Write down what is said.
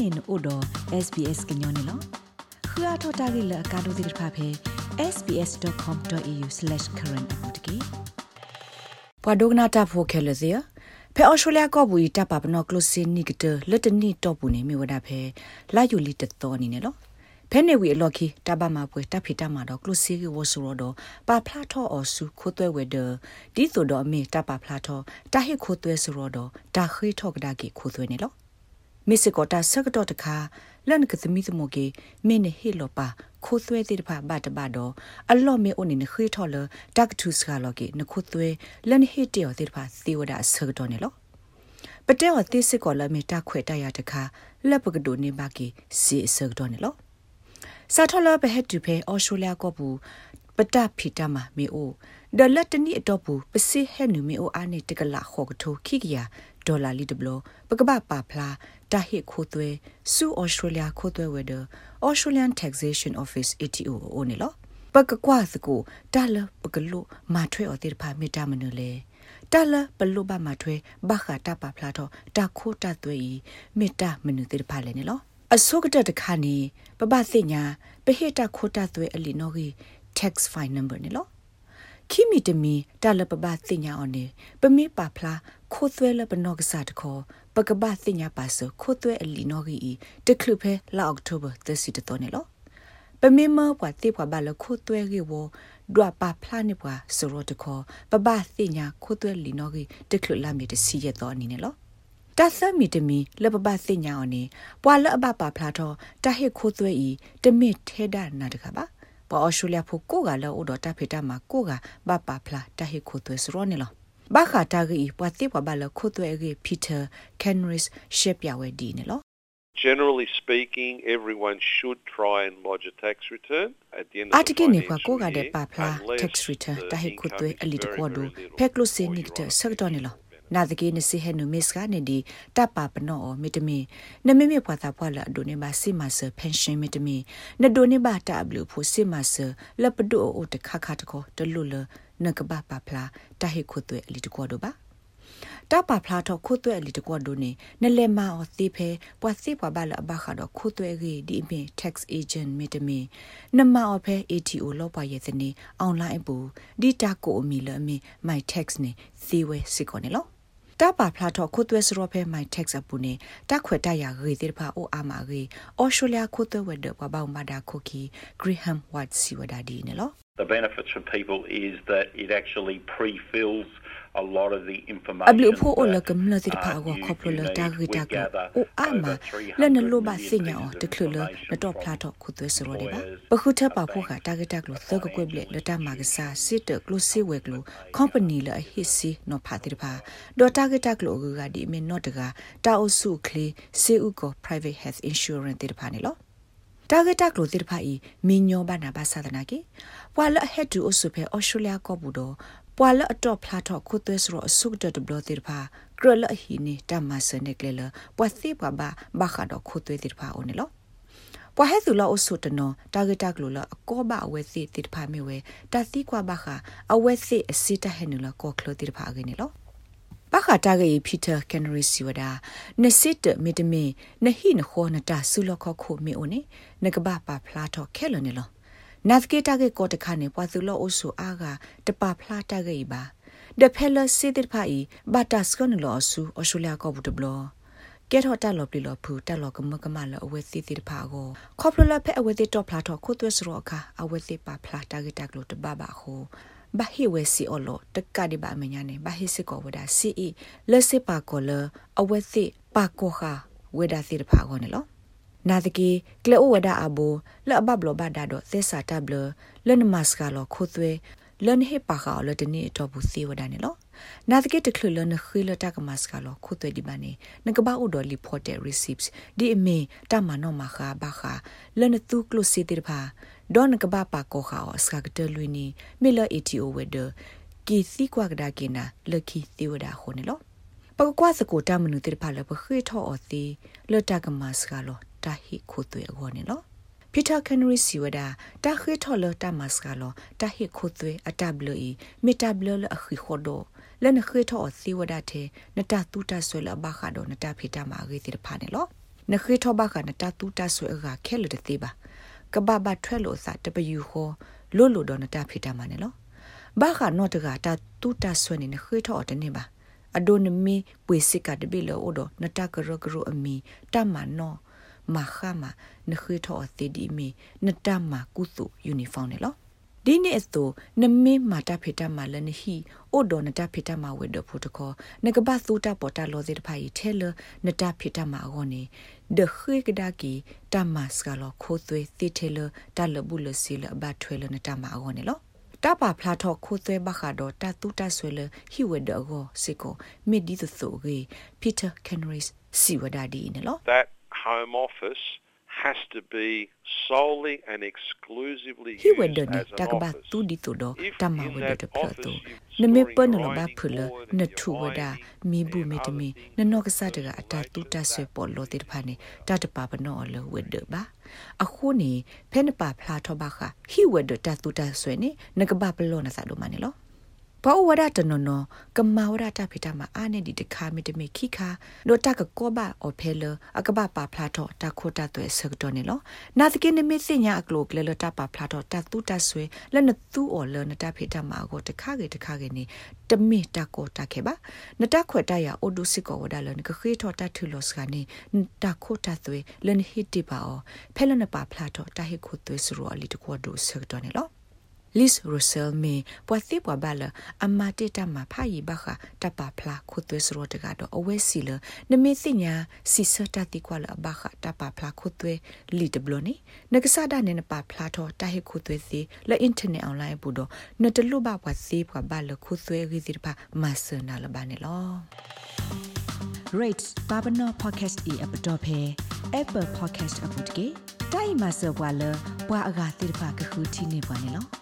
နေနို့တော့ SBS ကညောနေလောခရထတာဂိလကာဒိုဒီဖာဖေ sbs.com.au/current အပူတကေပဒုကနာတာဖိုခဲလစီဖဲအော်စတြေးလျကောဘူးတပ်ပါပနော့ကလုစင်းနီကတလက်တနီတော့ဘူးနေမြဝဒဖဲလာယူလီတတော်နေနေလောဖဲနေဝီအလော်ခီတဘာမှာပွဲတပ်ဖီတမှာတော့ကလုစီကဝဆူရောတော့ပါဖလာထောအော်စုခိုးသွဲဝဲဒဒီဆိုတော့အမေတပ်ပါဖလာထောတဟိခိုးသွဲဆူရောတော့တာခိထောကဒါကီခိုးသွဲနေလော မစ်စကောတာဆကတော့တခါလန်ကသမီသမကေမင်းဟီလောပါခိုးသွဲတဲ့တဖဘတ်တဘတော့အလော့မေအိုနေနခိထော်လတက်တူစကလောကေနခိုးသွဲလန်ဟီတေော်တဲ့တဖသီဝဒဆကတော့နေလောပတဲော်တိစစ်ကောလမေတာခွေတရတခါလက်ပကဒိုနေပါကီစီဆကတော့နေလောစာထော်လဘဟက်တူဖေအော်ရှိုလျာကောဘူးပတဖီတမမေအိုဒလတ်တနီအတော့ဘူးပစစ်ဟဲနူမေအိုအာနေတကလာခေါကထိုခိကရဒေါ်လာလီဒဘလပကပပါဖလာ တာဟိခိုသွဲစူဩစတြေးလျခိုသွဲဝဲဒ Australian Taxation Office ATO အိုနေလောပကကွာစကိုတာလပကလုမာထွဲအတိဖာမီတာမနလေတာလပလုဘမာထွဲဘခတာပဖလာတော့တာခိုတာသွဲဤမီတာမနုတိဖာလဲနေလောအစုကတတခါနေပပသိညာပဟိတာခိုတာသွဲအလီနောဂီ tax fine number နေလောခိမီတမီတာလပပသိညာအော်နေပမေပါဖလား ခိုးသွဲလပနော့ကစားတခေါ်ပကပသိညာပါဆခိုးသွဲအလီနောဂီတကလုဖဲလာအောက်တိုဘာ30တတော်နေလောပမေမပွားတိပွားဘာလခိုးသွဲကေဝဒွာပါဖလာနေပွားဆိုရတခေါ်ပပသိညာခိုးသွဲလီနောဂီတကလုလာမီတစီရတော်အနေနဲ့လောတသမီတမီလပပသိညာအော်နေပွာလအပပါဖလာတော့တဟစ်ခိုးသွဲဤတမစ်ထဲဒနာတခါပါပေါ်အရှူလျာဖို့ကိုကလောဥတော်တဖိတမှာကိုကဘပဖလာတဟိခိုသွဲစရောနေလော ဘာခတာဂီပွာတိပွာဘလခိုသွဲဂီပီတာကန်ရစ်ရှက်ပြဝဲဒီနေလော Generally speaking, everyone should try and lodge a tax return at the end of Atike ne kwa ko ga de pa phla tax return ta he khu twe ali de ko do pheklo se ni de sak do ne lo နာဒကေနစီဟဲနုမစ်ကနေဒီတပ်ပါပနောမီတမီနမမေပွားတာပွားလာဒိုနေပါစီမဆပန်ရှင်မီတမီနဒိုနေပါတာဘလူဖို့စီမဆလပဒိုအိုတခခတကောတလူလ နကဘာပါဖလာတဟိခုသွဲအလီတကောဒိုပါတပဖလာတော့ခုသွဲအလီတကောဒိုနေနလဲမာအသီဖဲပွာစီပွားပါလဘခါတော့ခုသွဲကြီးဒီအမင် tax agent မီတမီနမအဖဲ ATO လောက်ပါရဲ့စနေအွန်လိုင်းပူဒီတာကိုအမီလအမီ my tax နေစီဝဲစစ်ကောနေလော တပါဖလာတော့ခုသွဲစရောဖဲမိုင်တက်စ်အပူနေတခွေတရရေတိဖာအိုအာမာရေအော်စတြေးလျခုသွဲဝဲတဲ့ဘဘောင်မဒါခိုကီဂရီဟမ်ဝတ်စီဝဒါဒီနေလော The benefits for people is that it actually pre-fills a lot of the information ablu pho o la kam la ti pha go khop lo ta gi ta ko o a ma la na lo ba sin ya o de khlo lo na to phla to khu twe so ro de ba pa khu tha pa pho ka ta gi ta lo so ko kwe ble la ta ma ga sa sit de klo si we klo company la hi si no pha ti pha do ta gi ta lo ga di me no de ga ta o su kle se u ko private health insurance ti pha ne lo တာဂက်တက်လိုတိဖာဤမင်းညောဘာနာဘာသာဒနာကေပွာလဟက်တူအဆုဖေအော်စတြေးလျကောဘူးတော့ ပွာလအတော့ဖလာတော့ခုသွဲဆိုတော့အဆုတ်တဘလတိဖာကရလဟီနီတမဆနေကလေလပွာသိပွာဘာဘာခါတော့ခုသွဲတိဖာအိုနေလောပွာဟဲသူလောအဆုတနောတာဂက်တက်လိုလအကောဘအဝဲစီတိဖာမေဝဲတသိကွာဘာခါအဝဲစီအစီတဟဲနလကောခလတိဖာကနေလောဘာခတာဂေပီတာကန်နရီစီဝဒါနစစ်တမီတမီနဟိနခောနတာဆူလခခုမီအိုနေနကဘာပါဖလာတော့ခဲလနေလော နတ်ကေတာဂေကောတခါနေပွားသူလောအိုဆူအာဂါတပါဖလာတာဂေပါဒဖဲလစီတိဖိုင်ဘာတာစကနလောဆူအော်စတြေးလျကောဘူးတဘလောကဲထော်တက်လော်ပလီလော်ဖူတက်လော်ကမကမလော်အဝဲစီတိတဖာကိုခေါပလလဖဲအဝဲတိတော့ဖလာတော့ခုသွဲစရောအခါအဝဲတိပါဖလာတာဂေတက်လို့တဘဘာခုဘာဟိဝဲစီအော်လောတက်ကဒီဘာမညာနေဘာဟိစကောဝဒါစီအီလက်စစ်ပါကောလအဝဲစီပါကောခဝဲဒါစီတဖာကောနေလော နာတကီကလေအိုဝဒါအဘူလအဘဘလဘာဒါတော့သစ္စာတဘလလနမစကလောခုသွဲလန်ဟေပါခါလတနေတော့ဘူးစီဝဒါနေလောနာတကီတခလလနခိလတကမစကလောခုသွဲဒီဘာနေနကဘာအိုဒေါ်လီဖော်တဲ့ receipts ဒီအမေတမနောမခါဘာခါလနသူကလုစီတိဖာဒေါနကဘာပါကောခါစကတလွီနီမီလာအီတီအိုဝဒကီစီကွာကဒါကေနာလခီသီဝဒါခိုနေလောပကကွာစကိုတမနုတိဖာလပခေထောအသီလတကမစကလော တာဟိခိုသွေအခေါ်နေလောပီတာကန်ရီစီဝဒါတာခေထောလတာမစကလောတာဟိခိုသွေအတဘလီမီတာဘလလခိခိုဒိုလနခေထောအသီဝဒါတေနတာတူတာဆွဲလဘခါဒိုနတာဖီတာမာဂီတိဖာနေလောနခေထောဘခနတတူတဆွေအကခဲလတဲ့သေးပါကဘာဘထွဲလို့စာတပယူခေါ်လို့လို့တော့နတဖိတာမနဲ့လောဘာခနော့တကတတူတဆွေနေနခေထောတနေပါအဒိုနမီပွေစစ်ကတပိလောအိုဒနတကရကရအမီတမနော မခမနခေထောအသေးဒီမီနတမကုစုယူနီဖောင်းနဲ့လောဒီနေ့အစိုးနမေမာတာဖေတာမာလနဟီအိုဒိုနတာဖေတာမာဝေဒဖိုတိုကောနကဘာသုတာပေါ်တာလောဇေတဖိုင်ထဲလနတာဖေတာမာအောနေဒခေကဒါကီတမတ်စကလောခိုသွေသီထဲလတလဘူးလစီလဘတ်ထွေလနတာမာအောနေလောတပါဖလာထောခိုသွဲဘခါတော့တတူတဆွဲလဟီဝဒအောစေကိုမီဒီသဆိုဂေပီတာကန်ရီစ်စီဝဒါဒီနေလော That home office has to be solely and exclusively he used would do as ta an ka ba office. tu di tu do If ta ma in we that do plo office tu you're ne me storing pa no ba grinding phula board na and thu you're wa da ironing mi bu and me te other me things na no ka sa that de ga relate ta to tu ta that. se po lo te pha ne ta ta pa ba no lo we de ba a khu ni phe na pa phla tho ba kha he we do ta tu ta swe ne na ka ba plo na sa do ma ne lo ဘောဝရတနနကမဝရတာဖိတာမအာနေဒီတခါမီတမီခိခါနိုတကကောဘာအဖဲလအကဘပါဖလာတော့တခိုတာတဲ့စကတော့နေလောနာတကိနမီစညာအကလိုကလေလတာပါဖလာတော့တတူတဆွေလနသူအော်လနတာဖိတာမကိုတခါကေတခါကေနေတမီတကောတခဲပါနတခွတ်တရအိုဒုစစ်ကောဝဒါလနကခေထောတထူလောစကနေတခိုတာသွေလနဟစ်တိပါအောဖဲလနပါဖလာတော့တဟိခုသွေစရောအလီတကောဒုစကတော့နေလော Liz Russell me ပွာသိပွာဘလအမတေတမဖာယီဘခတပပလာခုသွေးစရတကတော့အဝဲစီလနမေသိညာစီစတတိကွာလဘခတပပလာခုသွေးလီတဘလနီနကဆာဒနေနပပလာတော့တဟေခုသွေးစီလအင်တာနက်အွန်လိုင်းဘူးတော့နတလူဘပွာစီပွာဘလခုသွေးရီစီပါမဆနာလဘာနေလော rates babano podcast e app dot phe apple podcast app တကေတိုင်မဆဘွာလဘွာအဂါတိရပါကခုတီနေပါနေလော